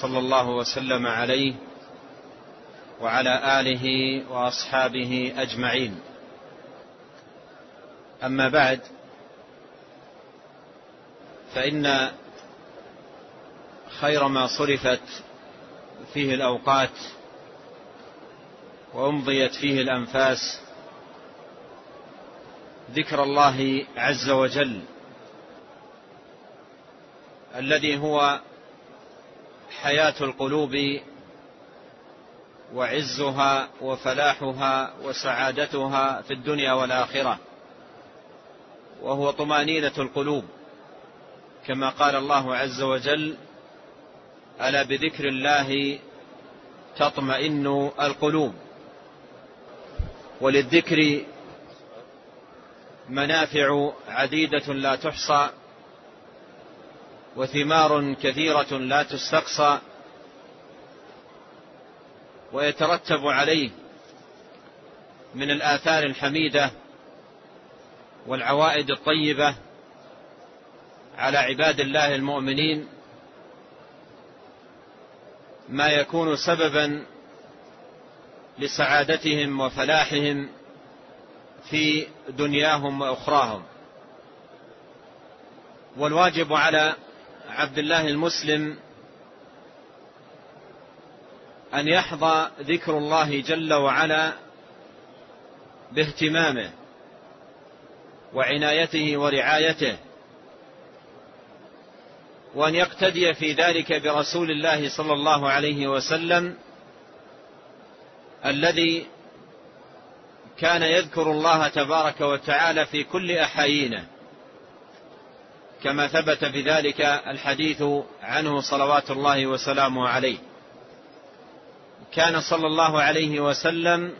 صلى الله وسلم عليه وعلى آله وأصحابه أجمعين. أما بعد فإن خير ما صرفت فيه الأوقات وأمضيت فيه الأنفاس ذكر الله عز وجل الذي هو حياة القلوب وعزها وفلاحها وسعادتها في الدنيا والآخرة. وهو طمأنينة القلوب كما قال الله عز وجل ألا بذكر الله تطمئن القلوب؟ وللذكر منافع عديدة لا تحصى وثمار كثيرة لا تستقصى ويترتب عليه من الآثار الحميدة والعوائد الطيبة على عباد الله المؤمنين ما يكون سببا لسعادتهم وفلاحهم في دنياهم وأخراهم. والواجب على عبد الله المسلم أن يحظى ذكر الله جل وعلا باهتمامه وعنايته ورعايته وأن يقتدي في ذلك برسول الله صلى الله عليه وسلم الذي كان يذكر الله تبارك وتعالى في كل أحايينه. كما ثبت في ذلك الحديث عنه صلوات الله وسلامه عليه. كان صلى الله عليه وسلم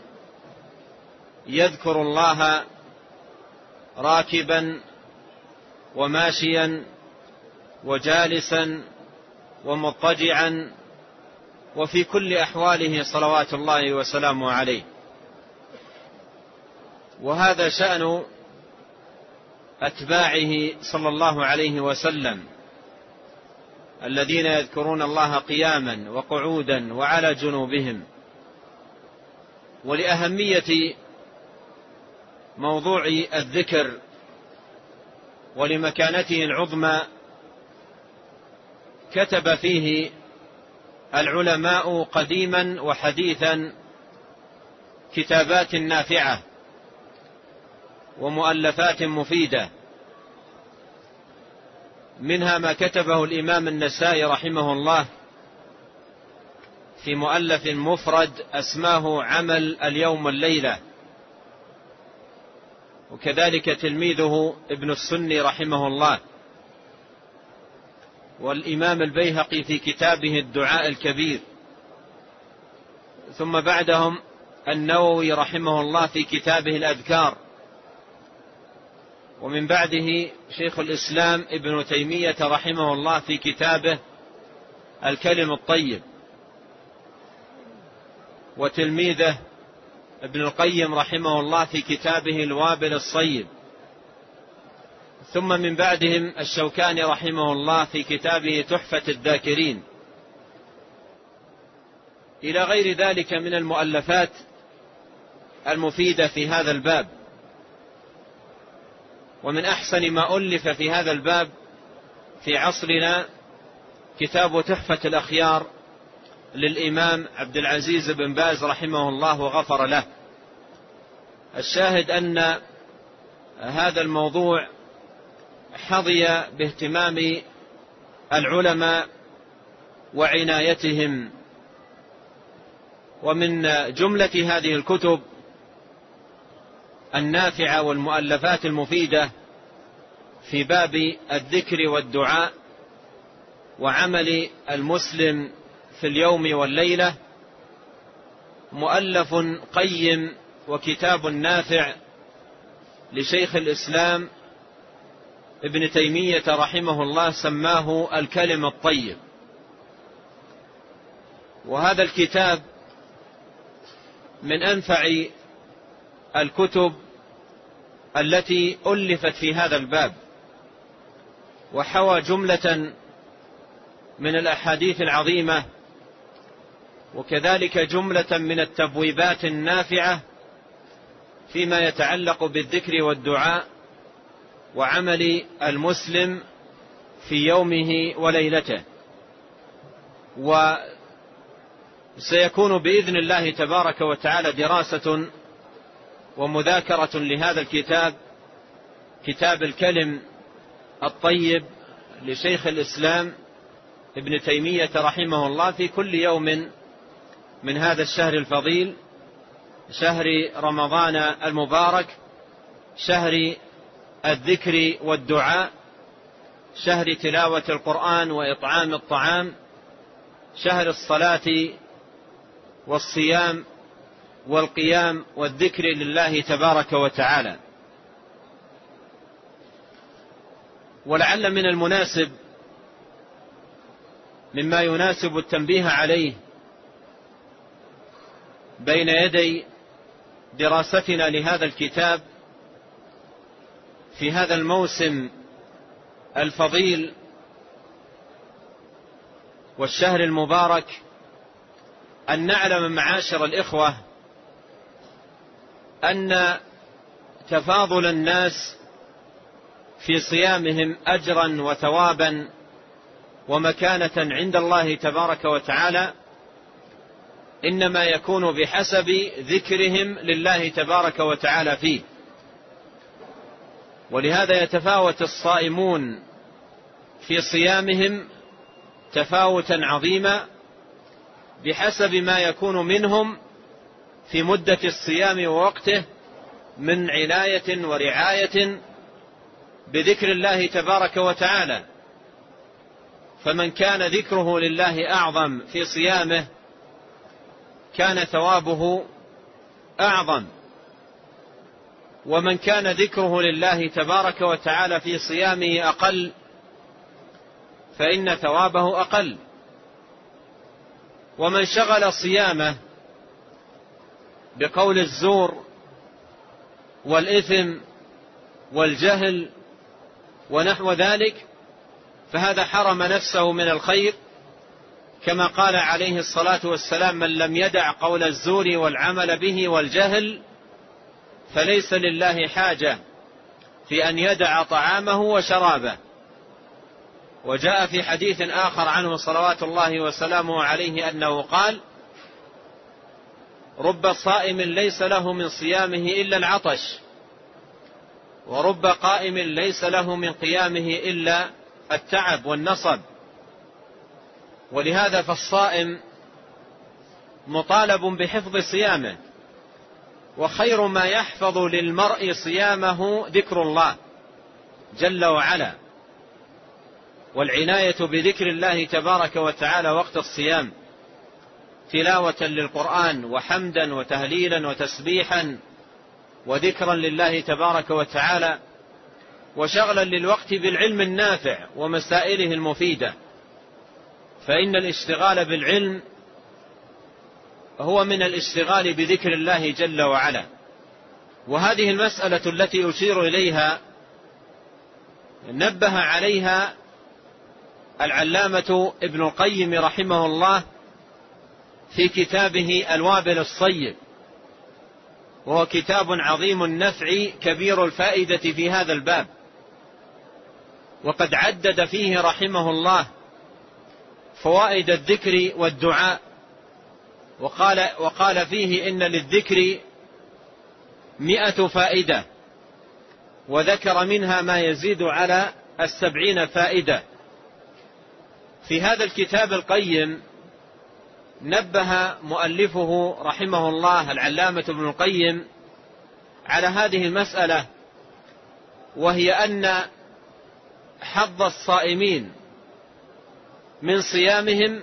يذكر الله راكبا وماشيا وجالسا ومضطجعا وفي كل أحواله صلوات الله وسلامه عليه. وهذا شأن أتباعه صلى الله عليه وسلم. الذين يذكرون الله قياما وقعودا وعلى جنوبهم. ولأهمية موضوع الذكر ولمكانته العظمى كتب فيه العلماء قديما وحديثا كتابات نافعة. ومؤلفات مفيدة. منها ما كتبه الإمام النسائي رحمه الله في مؤلف مفرد أسماه عمل اليوم والليله وكذلك تلميذه ابن السني رحمه الله. والإمام البيهقي في كتابه الدعاء الكبير. ثم بعدهم النووي رحمه الله في كتابه الأذكار. ومن بعده شيخ الإسلام ابن تيمية رحمه الله في كتابه الكلم الطيب. وتلميذه ابن القيم رحمه الله في كتابه الوابل الصيب. ثم من بعدهم الشوكاني رحمه الله في كتابه تحفة الذاكرين. إلى غير ذلك من المؤلفات المفيدة في هذا الباب. ومن أحسن ما ألف في هذا الباب في عصرنا كتاب تحفة الأخيار للإمام عبد العزيز بن باز رحمه الله وغفر له. الشاهد أن هذا الموضوع حظي باهتمام العلماء وعنايتهم. ومن جملة هذه الكتب النافعة والمؤلفات المفيدة في باب الذكر والدعاء وعمل المسلم في اليوم والليلة. مؤلف قيم وكتاب نافع لشيخ الإسلام ابن تيمية رحمه الله سماه الكلم الطيب. وهذا الكتاب من أنفع الكتب التي ألفت في هذا الباب وحوى جملة من الأحاديث العظيمة وكذلك جملة من التبويبات النافعة فيما يتعلق بالذكر والدعاء وعمل المسلم في يومه وليلته. وسيكون بإذن الله تبارك وتعالى دراسة ومذاكرة لهذا الكتاب كتاب الكلم الطيب لشيخ الإسلام ابن تيمية رحمه الله في كل يوم من هذا الشهر الفضيل شهر رمضان المبارك شهر الذكر والدعاء شهر تلاوة القرآن وإطعام الطعام شهر الصلاة والصيام والقيام والذكر لله تبارك وتعالى. ولعل من المناسب مما يناسب التنبيه عليه بين يدي دراستنا لهذا الكتاب في هذا الموسم الفضيل والشهر المبارك أن نعلم معاشر الإخوة أن تفاضل الناس في صيامهم أجرا وثوابا ومكانة عند الله تبارك وتعالى إنما يكون بحسب ذكرهم لله تبارك وتعالى فيه. ولهذا يتفاوت الصائمون في صيامهم تفاوتا عظيما بحسب ما يكون منهم في مدة الصيام ووقته من عناية ورعاية بذكر الله تبارك وتعالى. فمن كان ذكره لله أعظم في صيامه كان ثوابه أعظم. ومن كان ذكره لله تبارك وتعالى في صيامه أقل فإن ثوابه أقل. ومن شغل صيامه بقول الزور والإثم والجهل ونحو ذلك فهذا حرم نفسه من الخير كما قال عليه الصلاة والسلام من لم يدع قول الزور والعمل به والجهل فليس لله حاجة في أن يدع طعامه وشرابه. وجاء في حديث آخر عنه صلوات الله وسلامه عليه أنه قال رب صائم ليس له من صيامه إلا العطش. ورب قائم ليس له من قيامه إلا التعب والنصب. ولهذا فالصائم مطالب بحفظ صيامه وخير ما يحفظ للمرء صيامه ذكر الله جل وعلا. والعناية بذكر الله تبارك وتعالى وقت الصيام. تلاوة للقرآن وحمدا وتهليلا وتسبيحا وذكرا لله تبارك وتعالى وشغلا للوقت بالعلم النافع ومسائله المفيدة. فإن الاشتغال بالعلم هو من الاشتغال بذكر الله جل وعلا. وهذه المسألة التي أشير إليها نبه عليها العلامة ابن القيم رحمه الله في كتابه الوابل الصيب. وهو كتاب عظيم النفع كبير الفائدة في هذا الباب. وقد عدد فيه رحمه الله فوائد الذكر والدعاء. وقال, وقال فيه إن للذكر مئة فائدة وذكر منها ما يزيد على السبعين فائدة. في هذا الكتاب القيم نبه مؤلفه رحمه الله العلامة ابن القيم على هذه المسألة وهي أن حظ الصائمين من صيامهم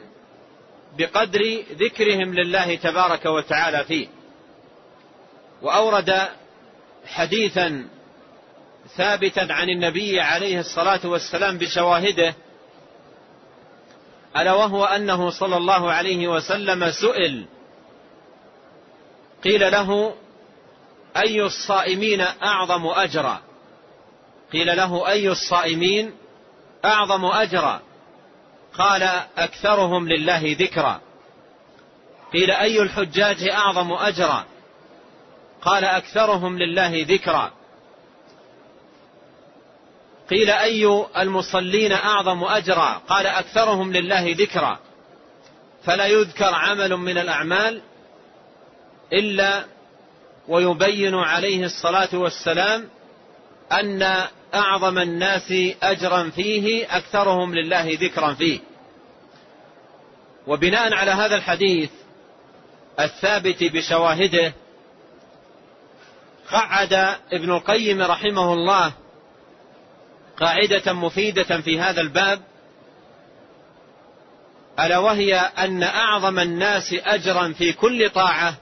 بقدر ذكرهم لله تبارك وتعالى فيه. وأورد حديثا ثابتا عن النبي عليه الصلاة والسلام بشواهده ألا وهو أنه صلى الله عليه وسلم سئل قيل له أي الصائمين أعظم أجرا؟ قيل له أي الصائمين أعظم أجرا؟ قال أكثرهم لله ذكرا. قيل أي الحجاج أعظم أجرا؟ قال أكثرهم لله ذكرا. قيل أي المصلين أعظم أجرا؟ قال أكثرهم لله ذكرا. فلا يذكر عمل من الأعمال إلا ويبين عليه الصلاة والسلام أن أعظم الناس أجرا فيه أكثرهم لله ذكرا فيه. وبناء على هذا الحديث الثابت بشواهده قعد ابن القيم رحمه الله قاعدة مفيدة في هذا الباب ألا وهي أن أعظم الناس أجرا في كل طاعة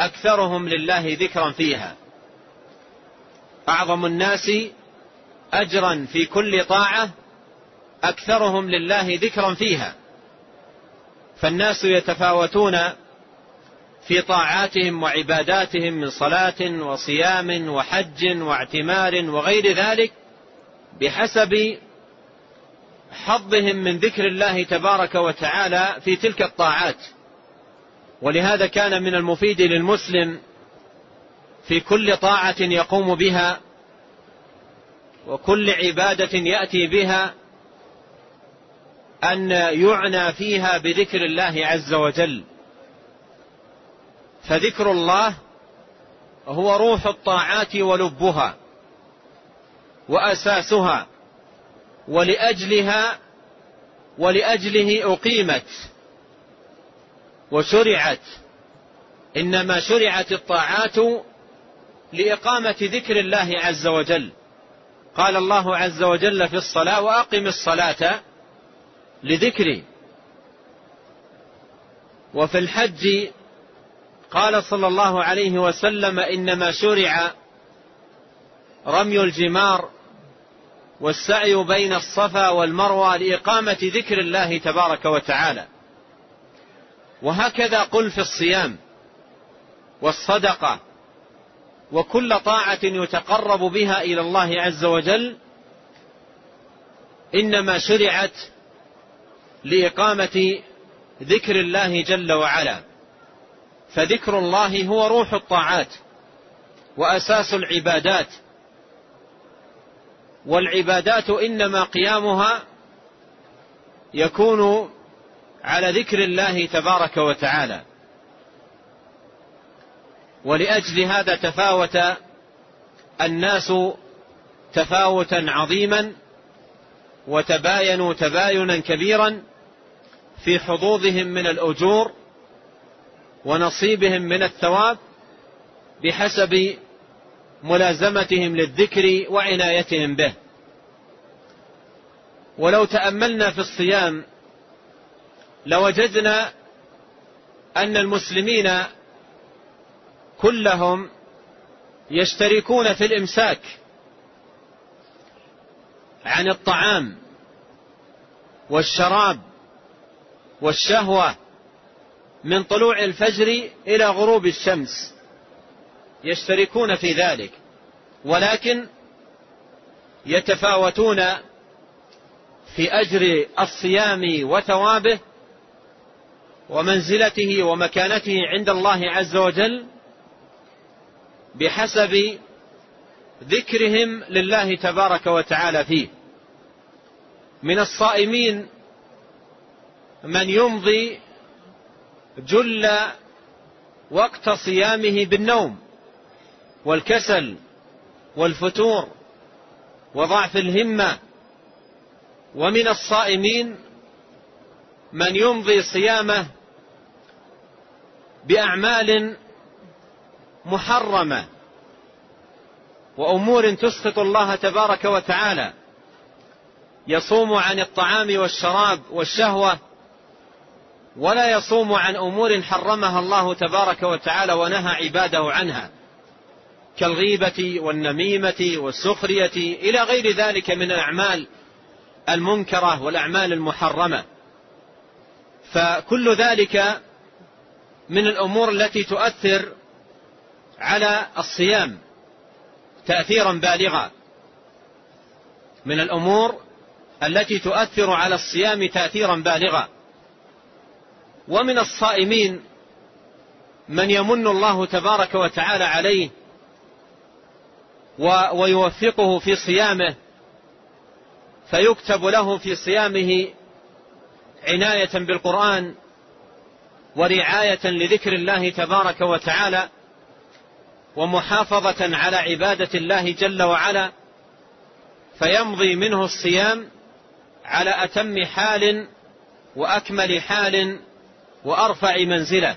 أكثرهم لله ذكرا فيها. أعظم الناس أجرا في كل طاعة أكثرهم لله ذكرا فيها. فالناس يتفاوتون في طاعاتهم وعباداتهم من صلاة وصيام وحج واعتمار وغير ذلك بحسب حظهم من ذكر الله تبارك وتعالى في تلك الطاعات. ولهذا كان من المفيد للمسلم في كل طاعة يقوم بها وكل عبادة يأتي بها أن يعنى فيها بذكر الله عز وجل. فذكر الله هو روح الطاعات ولبها. وأساسها ولأجلها ولأجله أقيمت وشرعت. إنما شرعت الطاعات لإقامة ذكر الله عز وجل. قال الله عز وجل في الصلاة وأقم الصلاة لذكري. وفي الحج قال صلى الله عليه وسلم إنما شرع رمي الجمار والسعي بين الصفا والمروة لإقامة ذكر الله تبارك وتعالى. وهكذا قل في الصيام والصدقة وكل طاعة يتقرب بها إلى الله عز وجل إنما شرعت لإقامة ذكر الله جل وعلا. فذكر الله هو روح الطاعات وأساس العبادات. والعبادات إنما قيامها يكون على ذكر الله تبارك وتعالى. ولأجل هذا تفاوت الناس تفاوتا عظيما وتباينوا تباينا كبيرا في حظوظهم من الأجور ونصيبهم من الثواب بحسب ملازمتهم للذكر وعنايتهم به. ولو تأملنا في الصيام لوجدنا أن المسلمين كلهم يشتركون في الإمساك عن الطعام والشراب والشهوة من طلوع الفجر إلى غروب الشمس. يشتركون في ذلك ولكن يتفاوتون في أجر الصيام وثوابه ومنزلته ومكانته عند الله عز وجل بحسب ذكرهم لله تبارك وتعالى فيه. من الصائمين من يمضي جل وقت صيامه بالنوم. والكسل والفتور وضعف الهمة ومن الصائمين من يمضي صيامه بأعمال محرمة وأمور تسخط الله تبارك وتعالى يصوم عن الطعام والشراب والشهوة ولا يصوم عن أمور حرمها الله تبارك وتعالى ونهى عباده عنها. كالغيبة والنميمة والسخرية إلى غير ذلك من الأعمال المنكرة والأعمال المحرمة. فكل ذلك من الأمور التي تؤثر على الصيام تأثيرا بالغا. من الأمور التي تؤثر على الصيام تأثيرا بالغا. ومن الصائمين من يمن الله تبارك وتعالى عليه ويوفقه في صيامه فيكتب له في صيامه عناية بالقرآن ورعاية لذكر الله تبارك وتعالى ومحافظة على عبادة الله جل وعلا فيمضي منه الصيام على أتم حال وأكمل حال وأرفع منزلة.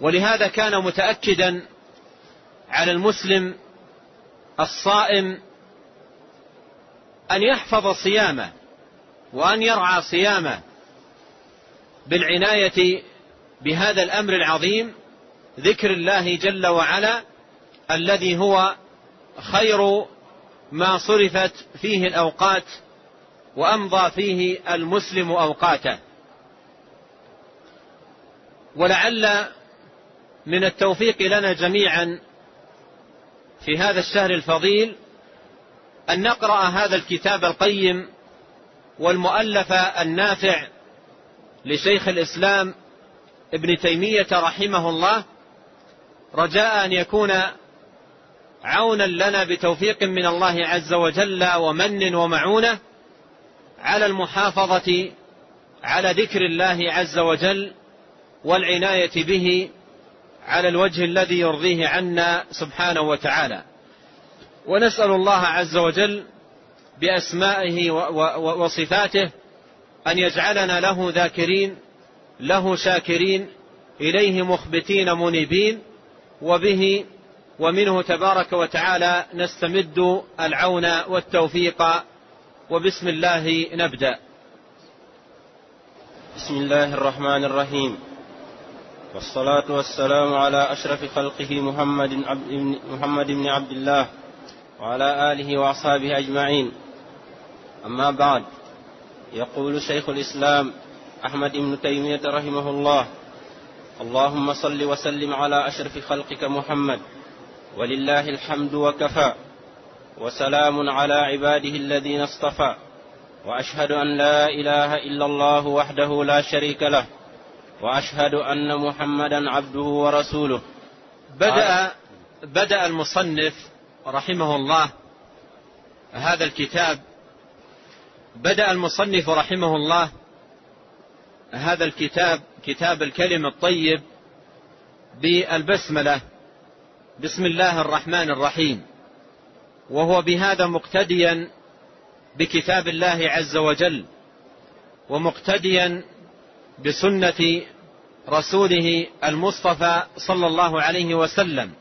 ولهذا كان متأكدا على المسلم الصائم أن يحفظ صيامه وأن يرعى صيامه بالعناية بهذا الأمر العظيم ذكر الله جل وعلا الذي هو خير ما صرفت فيه الأوقات وأمضى فيه المسلم أوقاته. ولعل من التوفيق لنا جميعا في هذا الشهر الفضيل أن نقرأ هذا الكتاب القيم والمؤلف النافع لشيخ الإسلام ابن تيمية رحمه الله رجاء أن يكون عونا لنا بتوفيق من الله عز وجل ومن ومعونة على المحافظة على ذكر الله عز وجل والعناية به على الوجه الذي يرضيه عنا سبحانه وتعالى. ونسأل الله عز وجل بأسمائه وصفاته أن يجعلنا له ذاكرين له شاكرين إليه مخبتين منيبين وبه ومنه تبارك وتعالى نستمد العون والتوفيق وبسم الله نبدأ. بسم الله الرحمن الرحيم. والصلاة والسلام على أشرف خلقه محمد عبد محمد بن عبد الله وعلى آله وأصحابه أجمعين. أما بعد يقول شيخ الإسلام أحمد بن تيمية رحمه الله اللهم صل وسلم على أشرف خلقك محمد ولله الحمد وكفى وسلام على عباده الذين اصطفى وأشهد أن لا إله إلا الله وحده لا شريك له وأشهد أن محمدا عبده ورسوله. بدا بدأ المصنف رحمه الله هذا الكتاب. بدأ المصنف رحمه الله هذا الكتاب كتاب الكلم الطيب بالبسملة. بسم الله الرحمن الرحيم. وهو بهذا مقتديا بكتاب الله عز وجل ومقتديا بسنة رسوله المصطفى صلى الله عليه وسلم.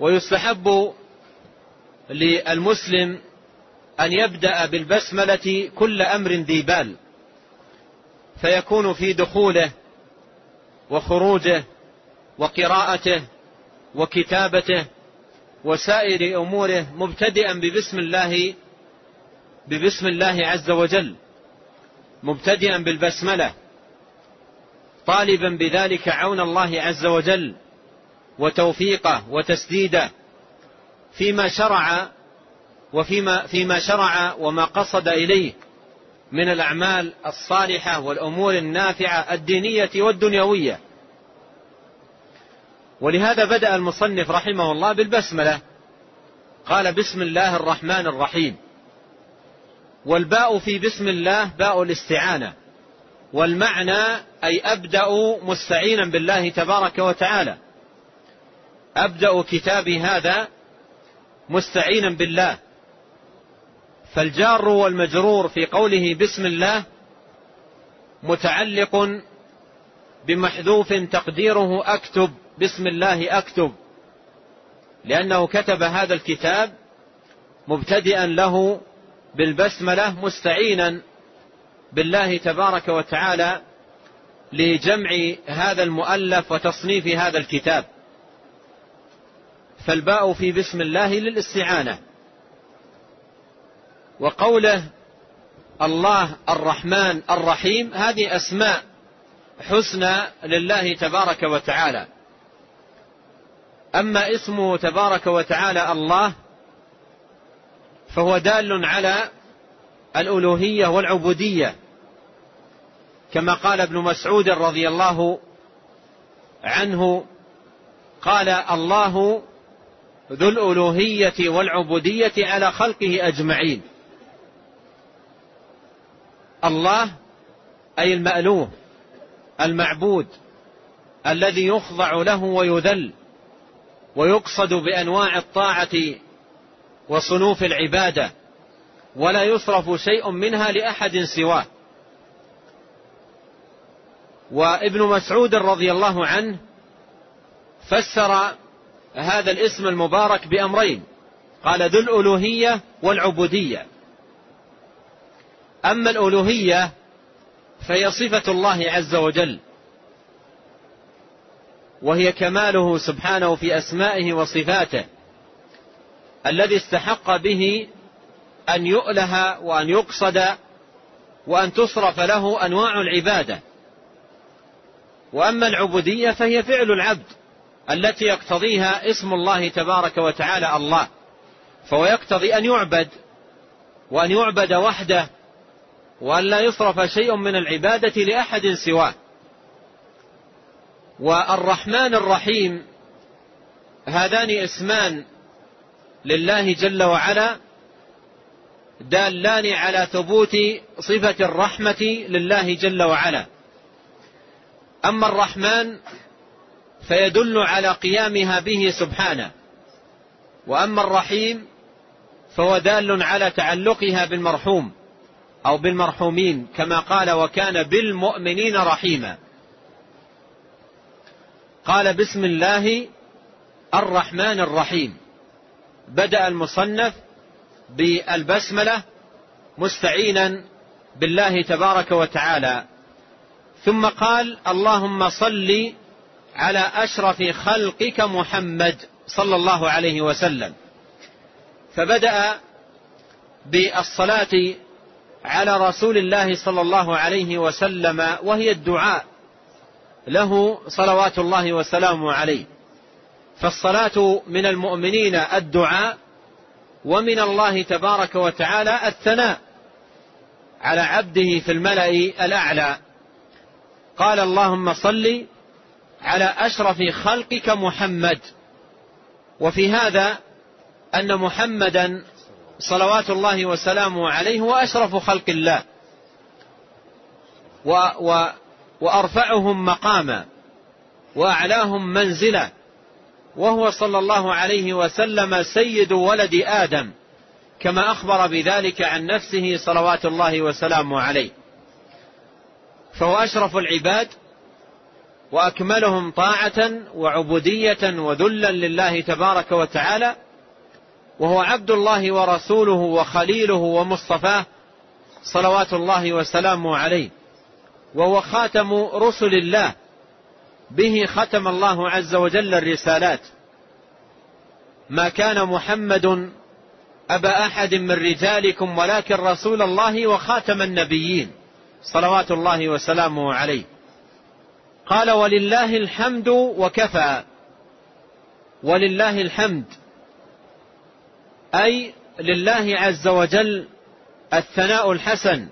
ويستحب للمسلم أن يبدأ بالبسملة كل أمر ذي بال فيكون في دخوله وخروجه وقراءته وكتابته وسائر أموره مبتدئا ببسم الله ببسم الله عز وجل. مبتدئا بالبسملة طالبا بذلك عون الله عز وجل وتوفيقه وتسديده فيما شرع وفيما فيما شرع وما قصد إليه من الأعمال الصالحة والأمور النافعة الدينية والدنيوية. ولهذا بدأ المصنف رحمه الله بالبسملة قال بسم الله الرحمن الرحيم. والباء في بسم الله باء الاستعانة. والمعنى أي أبدأ مستعينا بالله تبارك وتعالى. أبدأ كتابي هذا مستعينا بالله. فالجار والمجرور في قوله بسم الله متعلق بمحذوف تقديره أكتب بسم الله أكتب. لأنه كتب هذا الكتاب مبتدئا له بالبسملة مستعينا بالله تبارك وتعالى لجمع هذا المؤلف وتصنيف هذا الكتاب. فالباء في بسم الله للاستعانة. وقوله الله الرحمن الرحيم هذه أسماء حسنى لله تبارك وتعالى. أما اسمه تبارك وتعالى الله فهو دال على الألوهية والعبودية كما قال ابن مسعود رضي الله عنه قال الله ذو الألوهية والعبودية على خلقه أجمعين. الله أي المألوه المعبود الذي يخضع له ويذل ويقصد بأنواع الطاعة وصنوف العبادة ولا يصرف شيء منها لأحد سواه. وابن مسعود رضي الله عنه فسر هذا الاسم المبارك بأمرين. قال ذو الألوهية والعبودية. أما الألوهية فهي صفة الله عز وجل وهي كماله سبحانه في أسمائه وصفاته. الذي استحق به أن يؤله وأن يقصد وأن تصرف له أنواع العبادة. وأما العبودية فهي فعل العبد التي يقتضيها اسم الله تبارك وتعالى الله. فهو يقتضي أن يعبد وأن يعبد وحده وأن لا يصرف شيء من العبادة لأحد سواه. والرحمن الرحيم هذان اسمان لله جل وعلا دالان على ثبوت صفة الرحمة لله جل وعلا. أما الرحمن فيدل على قيامها به سبحانه. وأما الرحيم فهو دال على تعلقها بالمرحوم أو بالمرحومين كما قال وكان بالمؤمنين رحيما قال بسم الله الرحمن الرحيم بدأ المصنف بالبسملة مستعينا بالله تبارك وتعالى. ثم قال اللهم صل على أشرف خلقك محمد صلى الله عليه وسلم. فبدأ بالصلاة على رسول الله صلى الله عليه وسلم وهي الدعاء له صلوات الله وسلامه عليه. فالصلاة من المؤمنين الدعاء ومن الله تبارك وتعالى الثناء على عبده في الملأ الأعلى. قال اللهم صل على أشرف خلقك محمد. وفي هذا أن محمدا صلوات الله وسلامه عليه هو أشرف خلق الله. و و وأرفعهم مقاما وأعلاهم منزلة وهو صلى الله عليه وسلم سيد ولد آدم كما أخبر بذلك عن نفسه صلوات الله وسلامه عليه. فهو أشرف العباد وأكملهم طاعة وعبودية وذلا لله تبارك وتعالى وهو عبد الله ورسوله وخليله ومصطفاه صلوات الله وسلامه عليه. وهو خاتم رسل الله به ختم الله عز وجل الرسالات. ما كان محمد أبا أحد من رجالكم ولكن رسول الله وخاتم النبيين. صلوات الله وسلامه عليه. قال ولله الحمد وكفى. ولله الحمد. أي لله عز وجل الثناء الحسن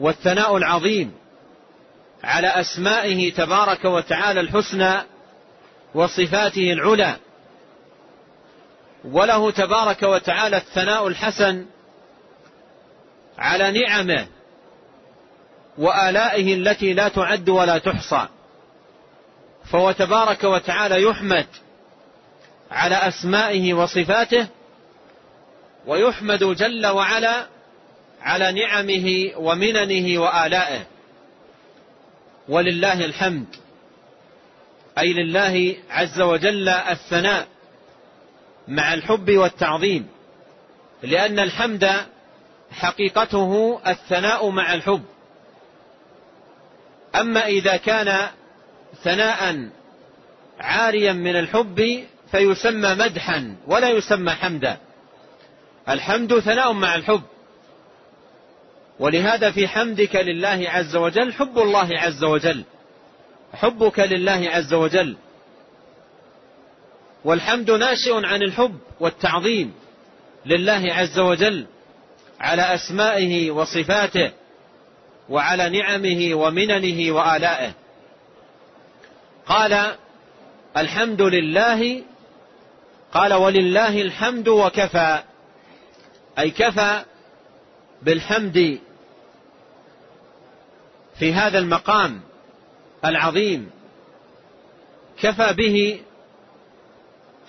والثناء العظيم. على أسمائه تبارك وتعالى الحسنى وصفاته العلى. وله تبارك وتعالى الثناء الحسن على نعمه وآلائه التي لا تعد ولا تحصى. فهو تبارك وتعالى يحمد على أسمائه وصفاته ويحمد جل وعلا على نعمه ومننه وآلائه. ولله الحمد. أي لله عز وجل الثناء مع الحب والتعظيم. لأن الحمد حقيقته الثناء مع الحب. أما إذا كان ثناء عاريا من الحب فيسمى مدحا ولا يسمى حمدا. الحمد ثناء مع الحب. ولهذا في حمدك لله عز وجل حب الله عز وجل. حبك لله عز وجل. والحمد ناشئ عن الحب والتعظيم لله عز وجل على أسمائه وصفاته وعلى نعمه ومننه وآلائه. قال الحمد لله قال ولله الحمد وكفى. أي كفى بالحمد في هذا المقام العظيم كفى به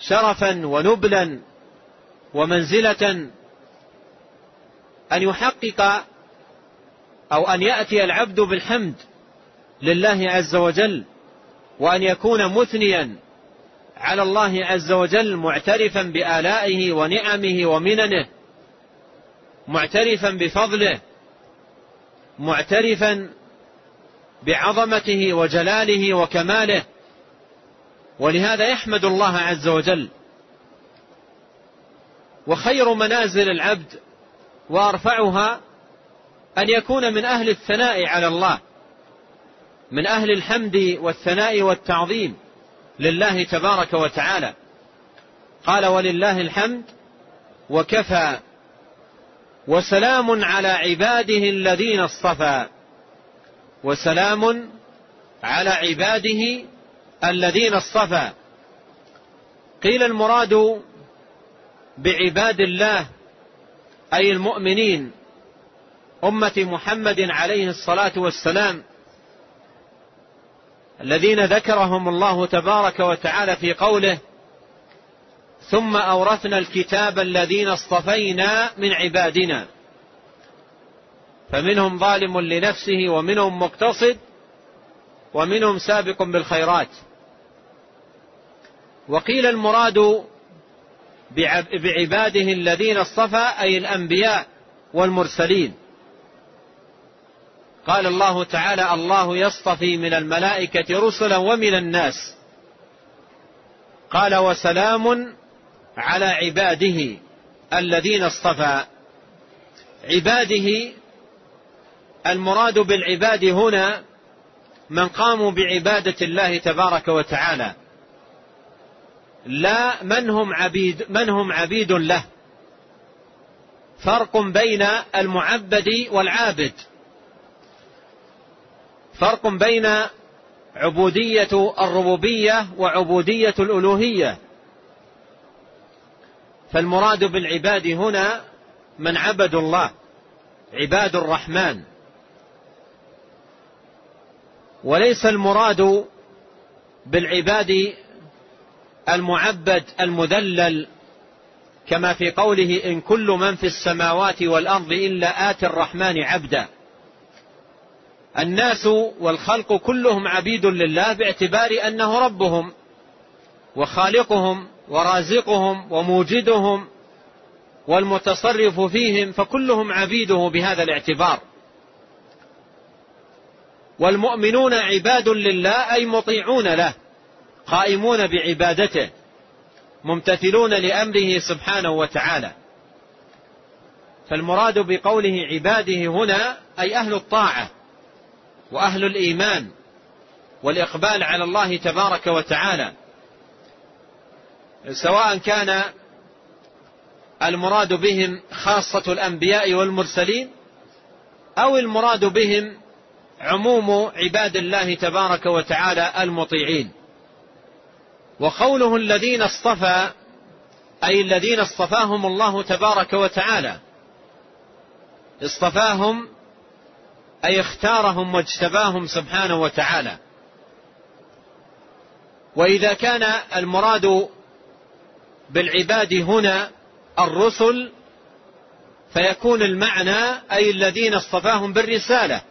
شرفا ونبلا ومنزلة أن يحقق أو أن يأتي العبد بالحمد لله عز وجل وأن يكون مثنيا على الله عز وجل معترفا بآلائه ونعمه ومننه معترفا بفضله معترفا بعظمته وجلاله وكماله. ولهذا يحمد الله عز وجل. وخير منازل العبد وأرفعها أن يكون من أهل الثناء على الله من أهل الحمد والثناء والتعظيم لله تبارك وتعالى. قال ولله الحمد وكفى وسلام على عباده الذين اصطفى وسلام على عباده الذين اصطفى. قيل المراد بعباد الله أي المؤمنين أمة محمد عليه الصلاة والسلام الذين ذكرهم الله تبارك وتعالى في قوله ثم أورثنا الكتاب الذين اصطفينا من عبادنا فمنهم ظالم لنفسه ومنهم مقتصد ومنهم سابق بالخيرات. وقيل المراد بعباده الذين اصطفى أي الأنبياء والمرسلين. قال الله تعالى الله يصطفي من الملائكة رسلا ومن الناس قال وسلام على عباده الذين اصطفى عباده المراد بالعباد هنا من قاموا بعبادة الله تبارك وتعالى. لا من هم عبيد من هم عبيد له؟ فرق بين المعبد والعابد. فرق بين عبودية الربوبية وعبودية الألوهية. فالمراد بالعباد هنا من عبدوا الله عباد الرحمن. وليس المراد بالعباد المعبد المذلل كما في قوله إن كل من في السماوات والأرض إلا آتي الرحمن عبدا. الناس والخلق كلهم عبيد لله باعتبار أنه ربهم وخالقهم ورازقهم وموجدهم والمتصرف فيهم فكلهم عبيده بهذا الاعتبار. والمؤمنون عباد لله أي مطيعون له قائمون بعبادته ممتثلون لأمره سبحانه وتعالى. فالمراد بقوله عباده هنا أي أهل الطاعة وأهل الإيمان والإقبال على الله تبارك وتعالى. سواء كان المراد بهم خاصة الأنبياء والمرسلين أو المراد بهم عموم عباد الله تبارك وتعالى المطيعين. وقوله الذين اصطفى أي الذين اصطفاهم الله تبارك وتعالى. اصطفاهم أي اختارهم واجتباهم سبحانه وتعالى. وإذا كان المراد بالعباد هنا الرسل فيكون المعنى أي الذين اصطفاهم بالرسالة.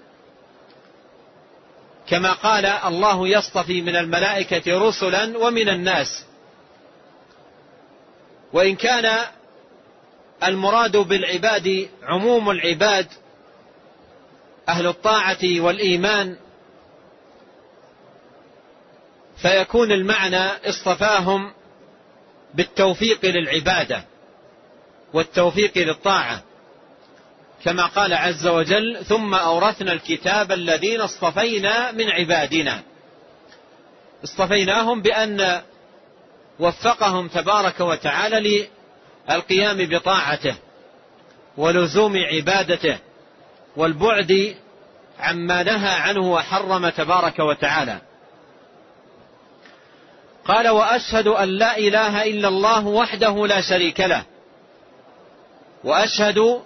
كما قال الله يصطفي من الملائكة رسلا ومن الناس. وإن كان المراد بالعباد عموم العباد أهل الطاعة والإيمان فيكون المعنى اصطفاهم بالتوفيق للعبادة والتوفيق للطاعة. كما قال عز وجل ثم أورثنا الكتاب الذين اصطفينا من عبادنا. اصطفيناهم بأن وفقهم تبارك وتعالى للقيام بطاعته ولزوم عبادته والبعد عما نهى عنه وحرم تبارك وتعالى. قال وأشهد أن لا إله إلا الله وحده لا شريك له. وأشهد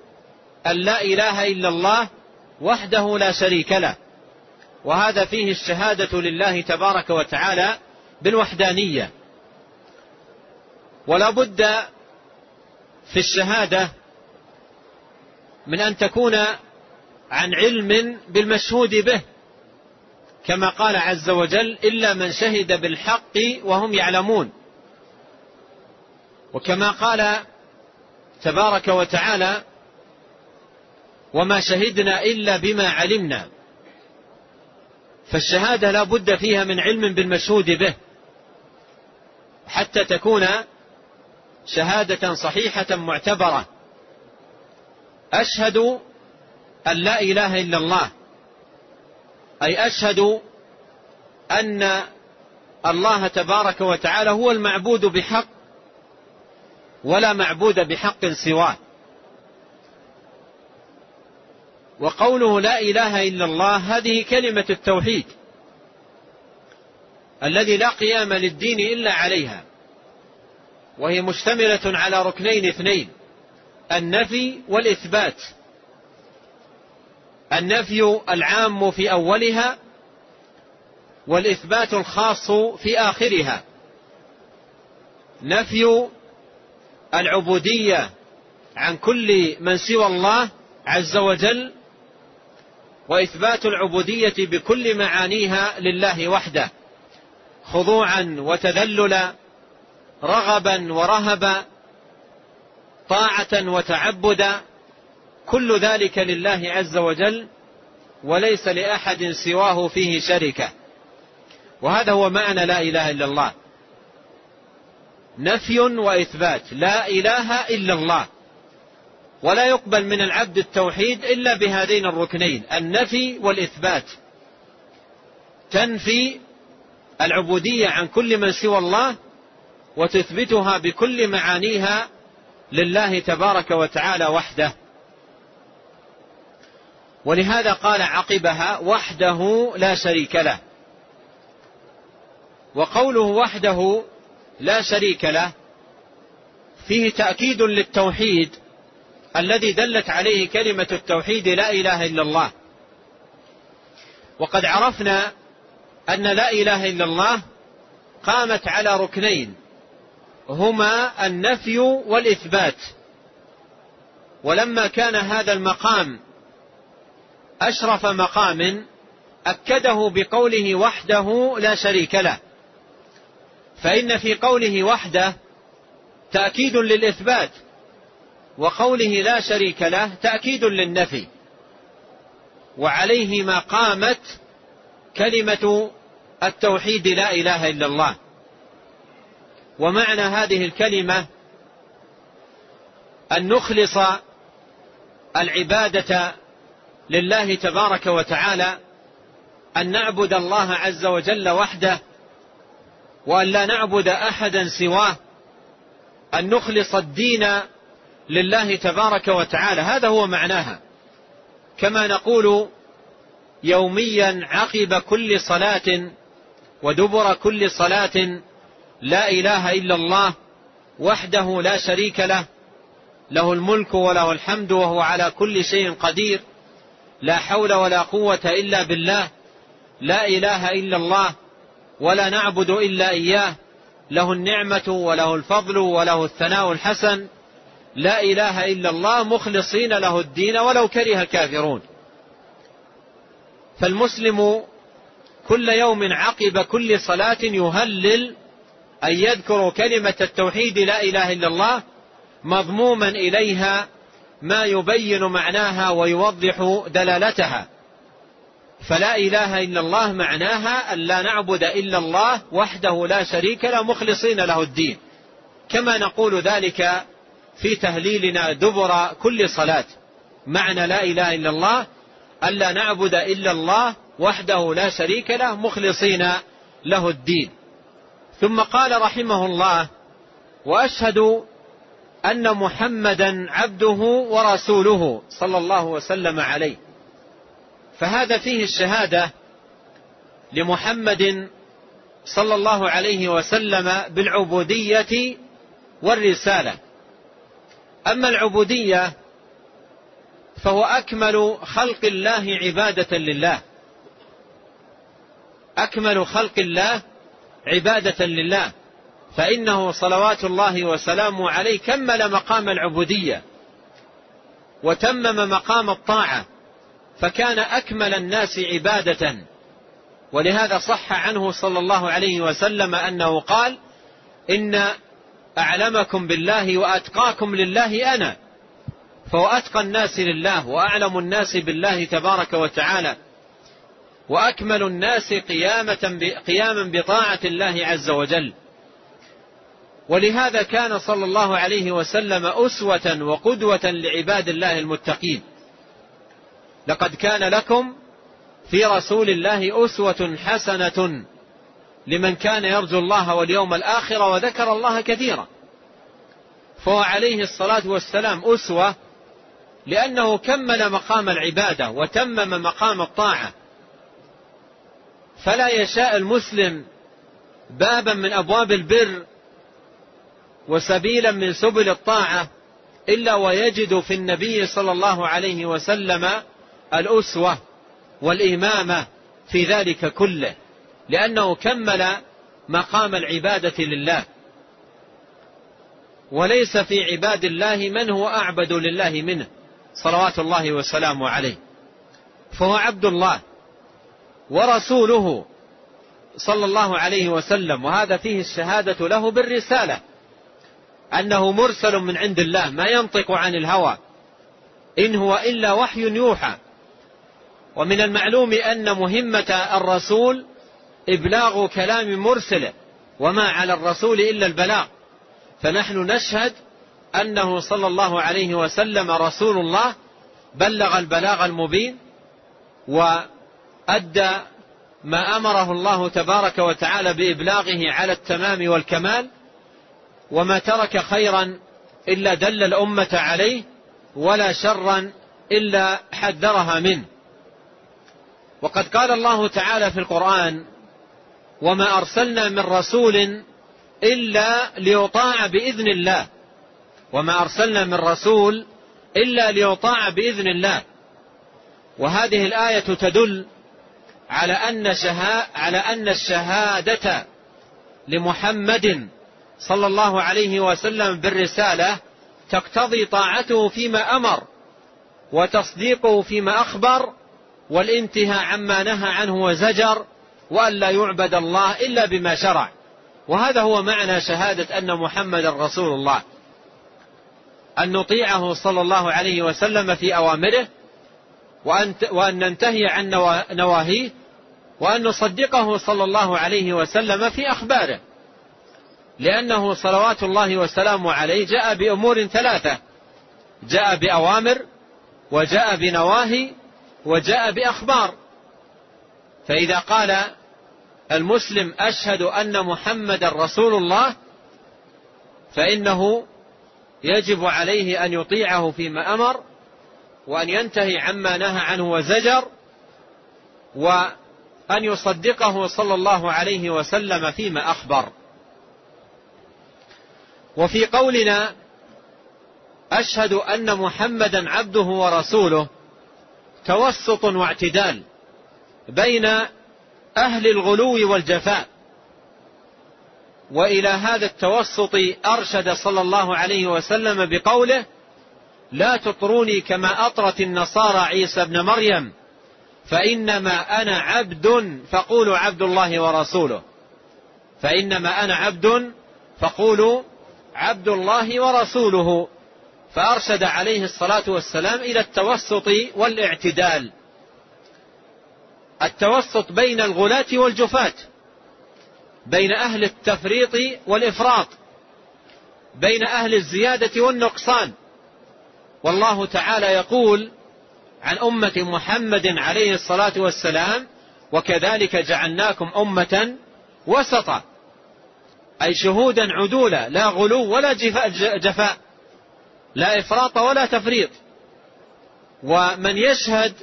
أن لا إله إلا الله وحده لا شريك له. وهذا فيه الشهادة لله تبارك وتعالى بالوحدانية. ولا بد في الشهادة من أن تكون عن علم بالمشهود به كما قال عز وجل إلا من شهد بالحق وهم يعلمون. وكما قال تبارك وتعالى وما شهدنا إلا بما علمنا. فالشهادة لا بد فيها من علم بالمشهود به. حتى تكون شهادة صحيحة معتبرة. أشهد أن لا إله إلا الله. أي أشهد أن الله تبارك وتعالى هو المعبود بحق ولا معبود بحق سواه. وقوله لا إله إلا الله هذه كلمة التوحيد. الذي لا قيام للدين إلا عليها. وهي مشتملة على ركنين اثنين النفي والإثبات. النفي العام في أولها والإثبات الخاص في آخرها. نفي العبودية عن كل من سوى الله عز وجل وإثبات العبودية بكل معانيها لله وحده خضوعا وتذللا رغبا ورهبا طاعة وتعبدا كل ذلك لله عز وجل وليس لأحد سواه فيه شركه وهذا هو معنى لا إله إلا الله. نفي وإثبات. لا إله إلا الله. ولا يقبل من العبد التوحيد إلا بهذين الركنين النفي والإثبات. تنفي العبودية عن كل من سوى الله وتثبتها بكل معانيها لله تبارك وتعالى وحده. ولهذا قال عقبها وحده لا شريك له. وقوله وحده لا شريك له فيه تأكيد للتوحيد الذي دلت عليه كلمة التوحيد لا إله إلا الله. وقد عرفنا أن لا إله إلا الله قامت على ركنين هما النفي والإثبات. ولما كان هذا المقام أشرف مقام أكده بقوله وحده لا شريك له. فإن في قوله وحده تأكيد للإثبات. وقوله لا شريك له تأكيد للنفي. وعليه ما قامت كلمة التوحيد لا إله إلا الله. ومعنى هذه الكلمة أن نخلص العبادة لله تبارك وتعالى أن نعبد الله عز وجل وحده وأن لا نعبد أحدا سواه أن نخلص الدين لله تبارك وتعالى. هذا هو معناها. كما نقول يوميا عقب كل صلاة ودبر كل صلاة لا إله إلا الله وحده لا شريك له. له الملك وله الحمد وهو على كل شيء قدير. لا حول ولا قوة إلا بالله. لا إله إلا الله ولا نعبد إلا إياه. له النعمة وله الفضل وله الثناء الحسن. لا إله إلا الله مخلصين له الدين ولو كره الكافرون. فالمسلم كل يوم عقب كل صلاة يهلل أن يذكر كلمة التوحيد لا إله إلا الله مضموما إليها ما يبين معناها ويوضح دلالتها. فلا إله إلا الله معناها أن لا نعبد إلا الله وحده لا شريك له مخلصين له الدين. كما نقول ذلك في تهليلنا دبر كل صلاة. معنى لا إله إلا الله أن لا نعبد إلا الله وحده لا شريك له مخلصين له الدين. ثم قال رحمه الله وأشهد أن محمدا عبده ورسوله صلى الله وسلم عليه. فهذا فيه الشهادة لمحمد صلى الله عليه وسلم بالعبودية والرسالة. أما العبودية فهو أكمل خلق الله عبادة لله. أكمل خلق الله عبادة لله. فإنه صلوات الله وسلامه عليه كمل مقام العبودية وتمم مقام الطاعة فكان أكمل الناس عبادة. ولهذا صح عنه صلى الله عليه وسلم أنه قال إن أعلمكم بالله وأتقاكم لله أنا. فهو أتقى الناس لله وأعلم الناس بالله تبارك وتعالى. وأكمل الناس قيامة قياما بطاعة الله عز وجل. ولهذا كان صلى الله عليه وسلم أسوة وقدوة لعباد الله المتقين. لقد كان لكم في رسول الله أسوة حسنة لمن كان يرجو الله واليوم الآخر وذكر الله كثيرا. فهو عليه الصلاة والسلام أسوة لأنه كمل مقام العبادة وتمم مقام الطاعة. فلا يشاء المسلم بابا من أبواب البر وسبيلا من سبل الطاعة إلا ويجد في النبي صلى الله عليه وسلم الأسوة والإمامة في ذلك كله. لأنه كمل مقام العبادة لله. وليس في عباد الله من هو أعبد لله منه صلوات الله وسلامه عليه. فهو عبد الله ورسوله صلى الله عليه وسلم وهذا فيه الشهادة له بالرسالة أنه مرسل من عند الله ما ينطق عن الهوى إن هو إلا وحي يوحى. ومن المعلوم أن مهمة الرسول إبلاغ كلام مرسله وما على الرسول إلا البلاغ. فنحن نشهد أنه صلى الله عليه وسلم رسول الله بلغ البلاغ المبين وأدى ما أمره الله تبارك وتعالى بإبلاغه على التمام والكمال وما ترك خيرا إلا دل الأمة عليه ولا شرا إلا حذرها منه. وقد قال الله تعالى في القرآن وما أرسلنا من رسول إلا ليطاع بإذن الله. وما أرسلنا من رسول إلا ليطاع بإذن الله. وهذه الآية تدل على أن شها على أن الشهادة لمحمد صلى الله عليه وسلم بالرسالة تقتضي طاعته فيما أمر وتصديقه فيما أخبر والانتهاء عما نهى عنه وزجر وأن لا يعبد الله إلا بما شرع. وهذا هو معنى شهادة أن محمد رسول الله. أن نطيعه صلى الله عليه وسلم في أوامره وأن, وأن ننتهي عن نواهيه وأن نصدقه صلى الله عليه وسلم في أخباره. لأنه صلوات الله وسلامه عليه جاء بأمور ثلاثة. جاء بأوامر وجاء بنواهي وجاء بأخبار. فإذا قال المسلم أشهد أن محمد رسول الله فإنه يجب عليه أن يطيعه فيما أمر وأن ينتهي عما نهى عنه وزجر وأن يصدقه صلى الله عليه وسلم فيما أخبر. وفي قولنا أشهد أن محمدا عبده ورسوله توسط واعتدال. بين أهل الغلو والجفاء. وإلى هذا التوسط أرشد صلى الله عليه وسلم بقوله لا تطروني كما أطرت النصارى عيسى ابن مريم فإنما أنا عبد فقولوا عبد الله ورسوله. فإنما أنا عبد فقولوا عبد الله ورسوله. فأرشد عليه الصلاة والسلام إلى التوسط والاعتدال. التوسط بين الغلاة والجفاة بين أهل التفريط والإفراط بين أهل الزيادة والنقصان. والله تعالى يقول عن أمة محمد عليه الصلاة والسلام وكذلك جعلناكم أمة وسطا أي شهودا عدولا لا غلو ولا جفاء لا إفراط ولا تفريط. ومن يشهد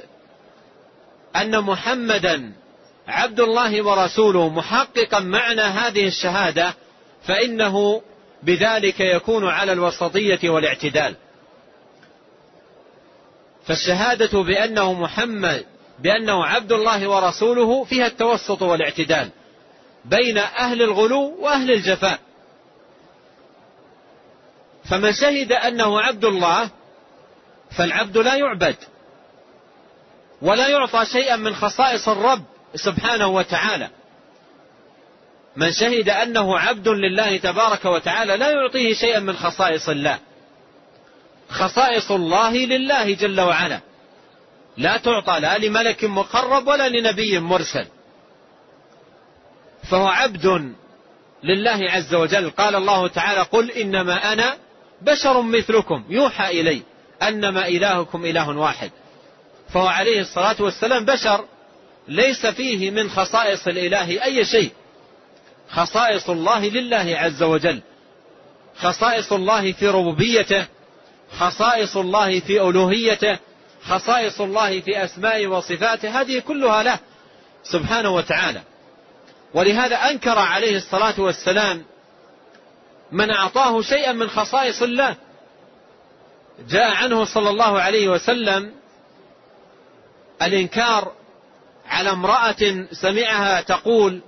أن محمدا عبد الله ورسوله محققا معنى هذه الشهادة فإنه بذلك يكون على الوسطية والاعتدال. فالشهادة بأنه محمد بأنه عبد الله ورسوله فيها التوسط والاعتدال بين أهل الغلو وأهل الجفاء. فمن شهد أنه عبد الله فالعبد لا يعبد. ولا يعطى شيئا من خصائص الرب سبحانه وتعالى. من شهد أنه عبد لله تبارك وتعالى لا يعطيه شيئا من خصائص الله. خصائص الله لله جل وعلا. لا تعطى لا لملك مقرب ولا لنبي مرسل فهو عبد لله عز وجل. قال الله تعالى قل إنما أنا بشر مثلكم. يوحى إلي أنما إلهكم إله واحد. فهو عليه الصلاة والسلام بشر. ليس فيه من خصائص الإله أي شيء. خصائص الله لله عز وجل. خصائص الله في ربوبيته. خصائص الله في ألوهيته. خصائص الله في أسمائه وصفاته. هذه كلها له سبحانه وتعالى. ولهذا أنكر عليه الصلاة والسلام من أعطاه شيئا من خصائص الله. جاء عنه صلى الله عليه وسلم الإنكار على امرأة سمعها تقول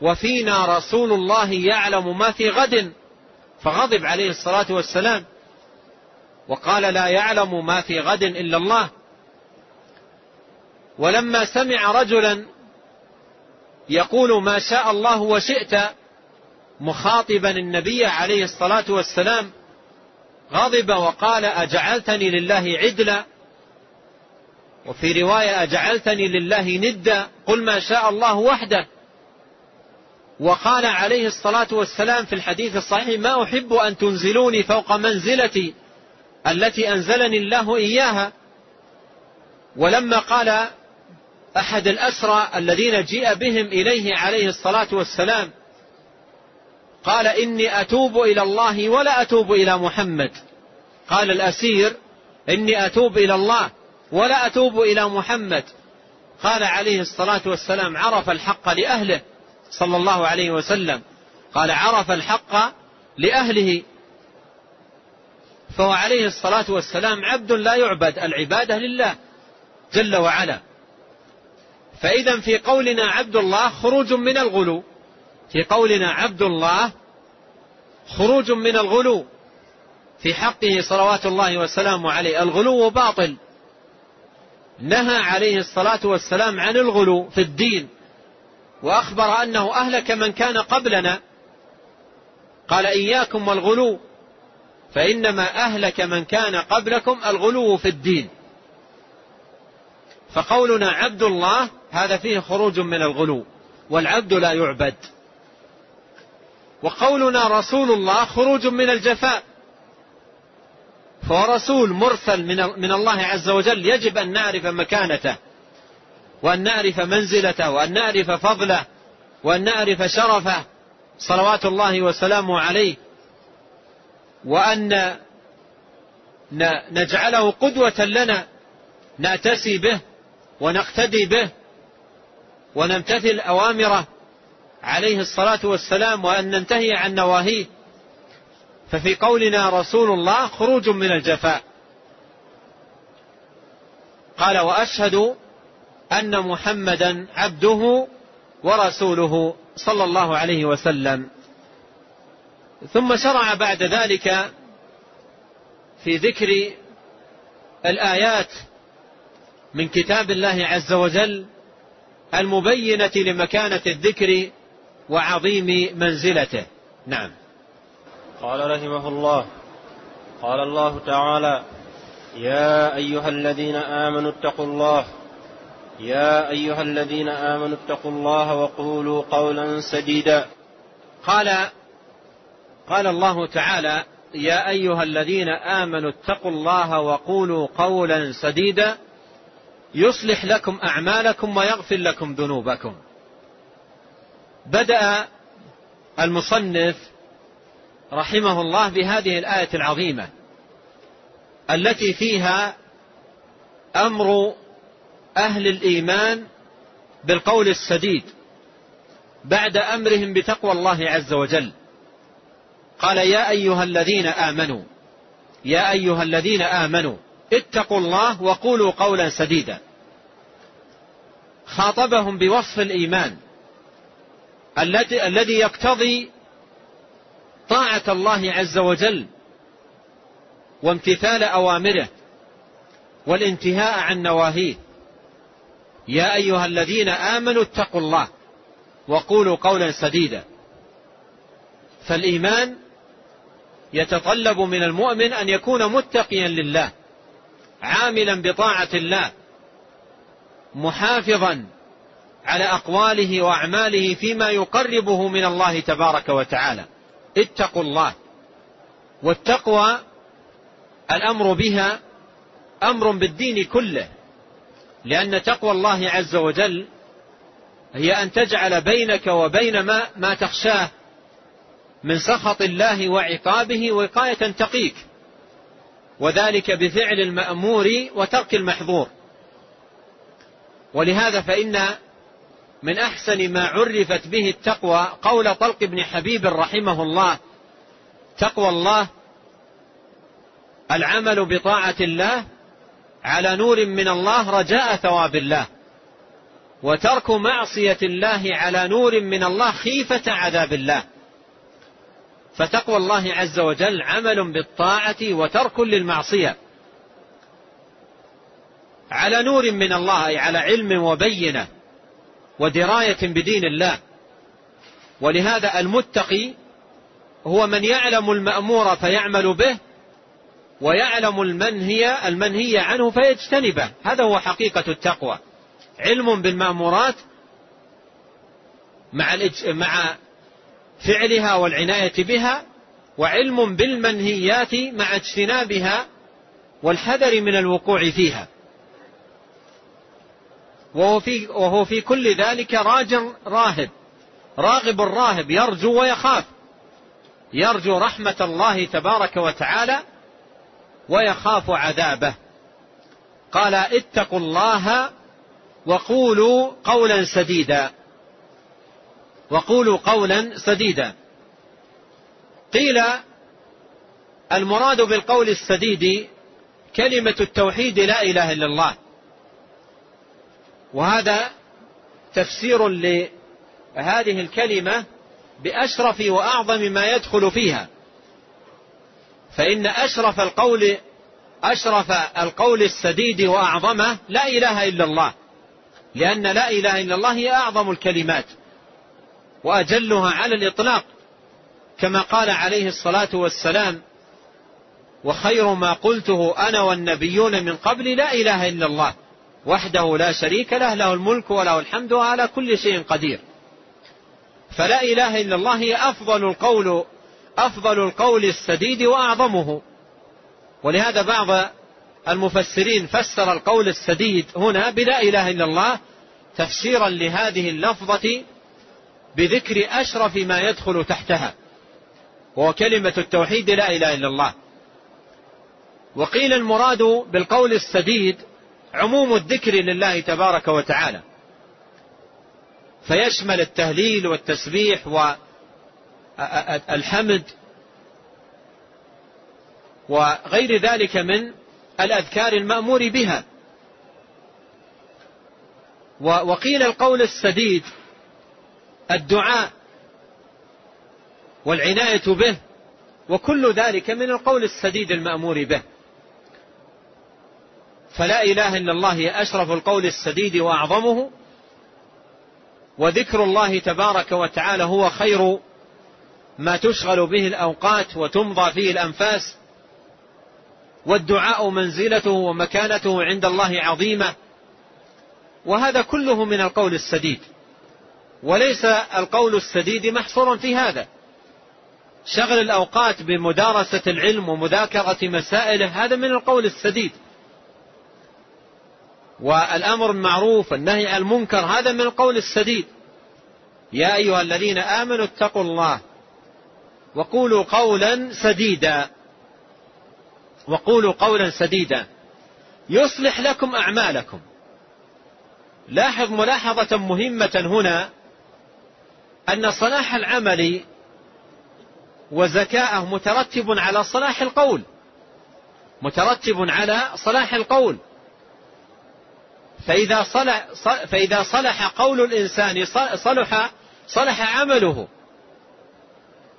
وفينا رسول الله يعلم ما في غد. فغضب عليه الصلاة والسلام. وقال لا يعلم ما في غد إلا الله. ولما سمع رجلا يقول ما شاء الله وشئت. مخاطبا النبي عليه الصلاة والسلام. غضب وقال أجعلتني لله عدلا؟ وفي رواية أجعلتني لله ندا قل ما شاء الله وحده. وقال عليه الصلاة والسلام في الحديث الصحيح ما أحب أن تنزلوني فوق منزلتي التي أنزلني الله إياها. ولما قال أحد الأسرى الذين جيء بهم إليه عليه الصلاة والسلام قال إني أتوب إلى الله ولا أتوب إلى محمد. قال الأسير إني أتوب إلى الله. ولا أتوب إلى محمد. قال عليه الصلاة والسلام عرف الحق لأهله صلى الله عليه وسلم. قال عرف الحق لأهله. فهو عليه الصلاة والسلام عبد لا يعبد العبادة لله جل وعلا. فإذا في قولنا عبد الله خروج من الغلو. في قولنا عبد الله خروج من الغلو. في حقه صلوات الله وسلامه عليه. الغلو باطل. نهى عليه الصلاة والسلام عن الغلو في الدين وأخبر أنه أهلك من كان قبلنا. قال إياكم والغلو فإنما أهلك من كان قبلكم الغلو في الدين. فقولنا عبد الله هذا فيه خروج من الغلو والعبد لا يعبد. وقولنا رسول الله خروج من الجفاء. فهو رسول مرسل من الله عز وجل. يجب أن نعرف مكانته وأن نعرف منزلته وأن نعرف فضله وأن نعرف شرفه. صلوات الله وسلامه عليه. وأن نجعله قدوة لنا نأتسي به ونقتدي به ونمتثل أوامره. عليه الصلاة والسلام وأن ننتهي عن نواهيه. ففي قولنا رسول الله خروج من الجفاء. قال وأشهد أن محمدا عبده ورسوله صلى الله عليه وسلم. ثم شرع بعد ذلك في ذكر الآيات من كتاب الله عز وجل المبينة لمكانة الذكر وعظيم منزلته. نعم. قال رحمه الله. قال الله تعالى يا أيها الذين آمنوا اتقوا الله. يا أيها الذين آمنوا اتقوا الله وقولوا قولا سديدا. قال قال الله تعالى يا أيها الذين آمنوا اتقوا الله وقولوا قولا سديدا. يصلح لكم أعمالكم ويغفر لكم ذنوبكم. بدأ المصنف رحمه الله بهذه الآية العظيمة التي فيها أمر أهل الإيمان بالقول السديد بعد أمرهم بتقوى الله عز وجل. قال يا أيها الذين آمنوا يا أيها الذين آمنوا اتقوا الله وقولوا قولا سديدا. خاطبهم بوصف الإيمان الذي يقتضي طاعة الله عز وجل وامتثال أوامره والانتهاء عن نواهيه. يا أيها الذين آمنوا اتقوا الله وقولوا قولا سديدا. فالإيمان يتطلب من المؤمن أن يكون متقيا لله عاملا بطاعة الله محافظا على أقواله وأعماله فيما يقربه من الله تبارك وتعالى. اتقوا الله. والتقوى الأمر بها أمر بالدين كله. لأن تقوى الله عز وجل هي أن تجعل بينك وبين ما, ما تخشاه من سخط الله وعقابه وقاية تقيك. وذلك بفعل المأمور وترك المحظور. ولهذا فإن من أحسن ما عرفت به التقوى قول طلق بن حبيب رحمه الله. تقوى الله العمل بطاعة الله على نور من الله رجاء ثواب الله. وترك معصية الله على نور من الله خيفة عذاب الله. فتقوى الله عز وجل عمل بالطاعة وترك للمعصية. على نور من الله أي على علم وبينة. ودراية بدين الله. ولهذا المتقي هو من يعلم المأمور فيعمل به ويعلم المنهي المنهي عنه فيجتنبه. هذا هو حقيقة التقوى. علم بالمأمورات مع مع فعلها والعناية بها وعلم بالمنهيات مع اجتنابها والحذر من الوقوع فيها. وهو في, وهو في كل ذلك راج راهب. راغب راهب يرجو ويخاف. يرجو رحمة الله تبارك وتعالى ويخاف عذابه. قال اتقوا الله وقولوا قولا سديدا. وقولوا قولا سديدا. قيل المراد بالقول السديد كلمة التوحيد لا إله إلا الله. وهذا تفسير لهذه الكلمة بأشرف وأعظم ما يدخل فيها. فإن أشرف القول أشرف القول السديد وأعظمه لا إله إلا الله لأن لا إله إلا الله هي أعظم الكلمات وأجلها على الإطلاق كما قال عليه الصلاة والسلام وخير ما قلته أنا والنبيون من قبل لا إله إلا الله. وحده لا شريك له له الملك وله الحمد وعلى كل شيء قدير. فلا إله إلا الله هي أفضل القول أفضل القول السديد وأعظمه. ولهذا بعض المفسرين فسر القول السديد هنا بلا إله إلا الله تفسيرا لهذه اللفظة بذكر أشرف ما يدخل تحتها وهو كلمة التوحيد لا إله إلا الله. وقيل المراد بالقول السديد عموم الذكر لله تبارك وتعالى. فيشمل التهليل والتسبيح والحمد وغير ذلك من الأذكار المأمور بها. وقيل القول السديد الدعاء والعناية به وكل ذلك من القول السديد المأمور به. فلا إله إلا الله هي أشرف القول السديد وأعظمه وذكر الله تبارك وتعالى هو خير ما تشغل به الأوقات وتمضى فيه الأنفاس والدعاء منزلته ومكانته عند الله عظيمة وهذا كله من القول السديد. وليس القول السديد محصورا في هذا. شغل الأوقات بمدارسة العلم ومذاكرة مسائله هذا من القول السديد. والأمر المعروف والنهي عن المنكر هذا من القول السديد. يا أيها الذين آمنوا اتقوا الله وقولوا قولا سديدا. وقولوا قولا سديدا. يصلح لكم أعمالكم. لاحظ ملاحظة مهمة هنا أن صلاح العمل وزكاءه مترتب على صلاح القول. مترتب على صلاح القول. فإذا صلح, فإذا صلح قول الإنسان صلح صلح عمله.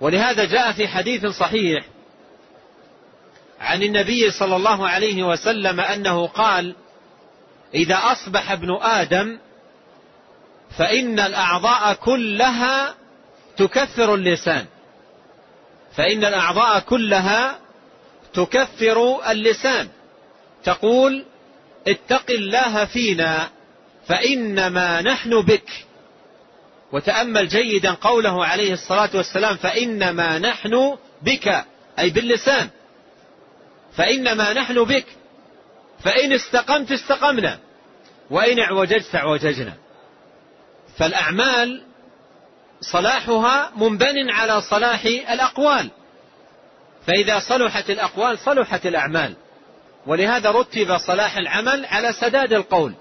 ولهذا جاء في حديث صحيح عن النبي صلى الله عليه وسلم أنه قال إذا أصبح ابن آدم فإن الأعضاء كلها تكفر اللسان. فإن الأعضاء كلها تكفر اللسان. تقول اتق الله فينا فإنما نحن بك. وتأمل جيدا قوله عليه الصلاة والسلام فإنما نحن بك أي باللسان. فإنما نحن بك فإن استقمت استقمنا وإن اعوججت اعوججنا. فالأعمال صلاحها منبن على صلاح الأقوال. فإذا صلحت الأقوال صلحت الأعمال. ولهذا رتب صلاح العمل على سداد القول.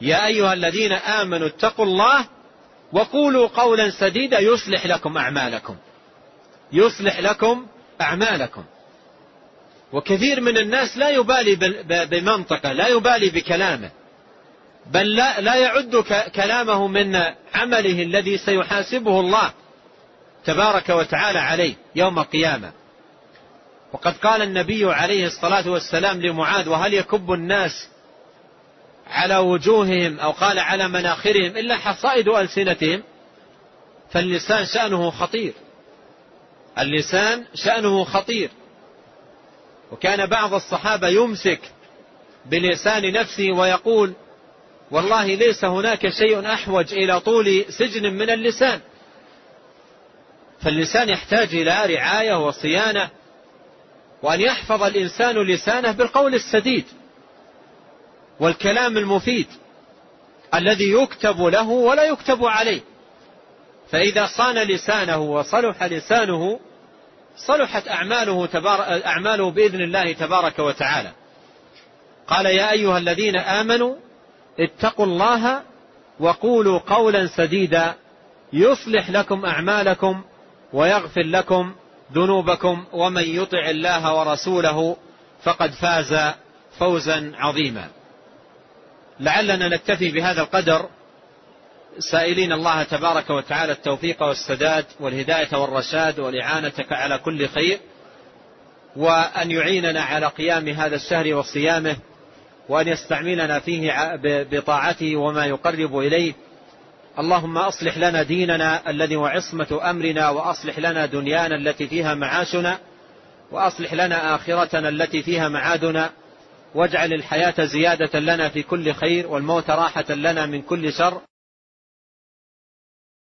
يا أيها الذين آمنوا اتقوا الله وقولوا قولا سديدا يصلح لكم أعمالكم. يصلح لكم أعمالكم. وكثير من الناس لا يبالي بمنطقه لا يبالي بكلامه. بل لا, لا يعد كلامه من عمله الذي سيحاسبه الله تبارك وتعالى عليه يوم القيامة. وقد قال النبي عليه الصلاة والسلام لمعاذ وهل يكب الناس على وجوههم أو قال على مناخرهم إلا حصائد ألسنتهم؟ فاللسان شأنه خطير. اللسان شأنه خطير. وكان بعض الصحابة يمسك بلسان نفسه ويقول والله ليس هناك شيء أحوج إلى طول سجن من اللسان. فاللسان يحتاج إلى رعاية وصيانة. وأن يحفظ الإنسان لسانه بالقول السديد والكلام المفيد الذي يكتب له ولا يكتب عليه. فإذا صان لسانه وصلح لسانه صلحت أعماله تبار... أعماله بإذن الله تبارك وتعالى. قال يا أيها الذين آمنوا اتقوا الله وقولوا قولا سديدا يصلح لكم أعمالكم ويغفر لكم ذنوبكم ومن يطع الله ورسوله فقد فاز فوزا عظيما. لعلنا نكتفي بهذا القدر. سائلين الله تبارك وتعالى التوفيق والسداد والهداية والرشاد والاعانتك على كل خير وأن يعيننا على قيام هذا الشهر وصيامه وأن يستعملنا فيه بطاعته وما يقرب إليه. اللهم أصلح لنا ديننا الذي وعصمة أمرنا وأصلح لنا دنيانا التي فيها معاشنا وأصلح لنا آخرتنا التي فيها معادنا. واجعل الحياة زيادة لنا في كل خير والموت راحة لنا من كل شر.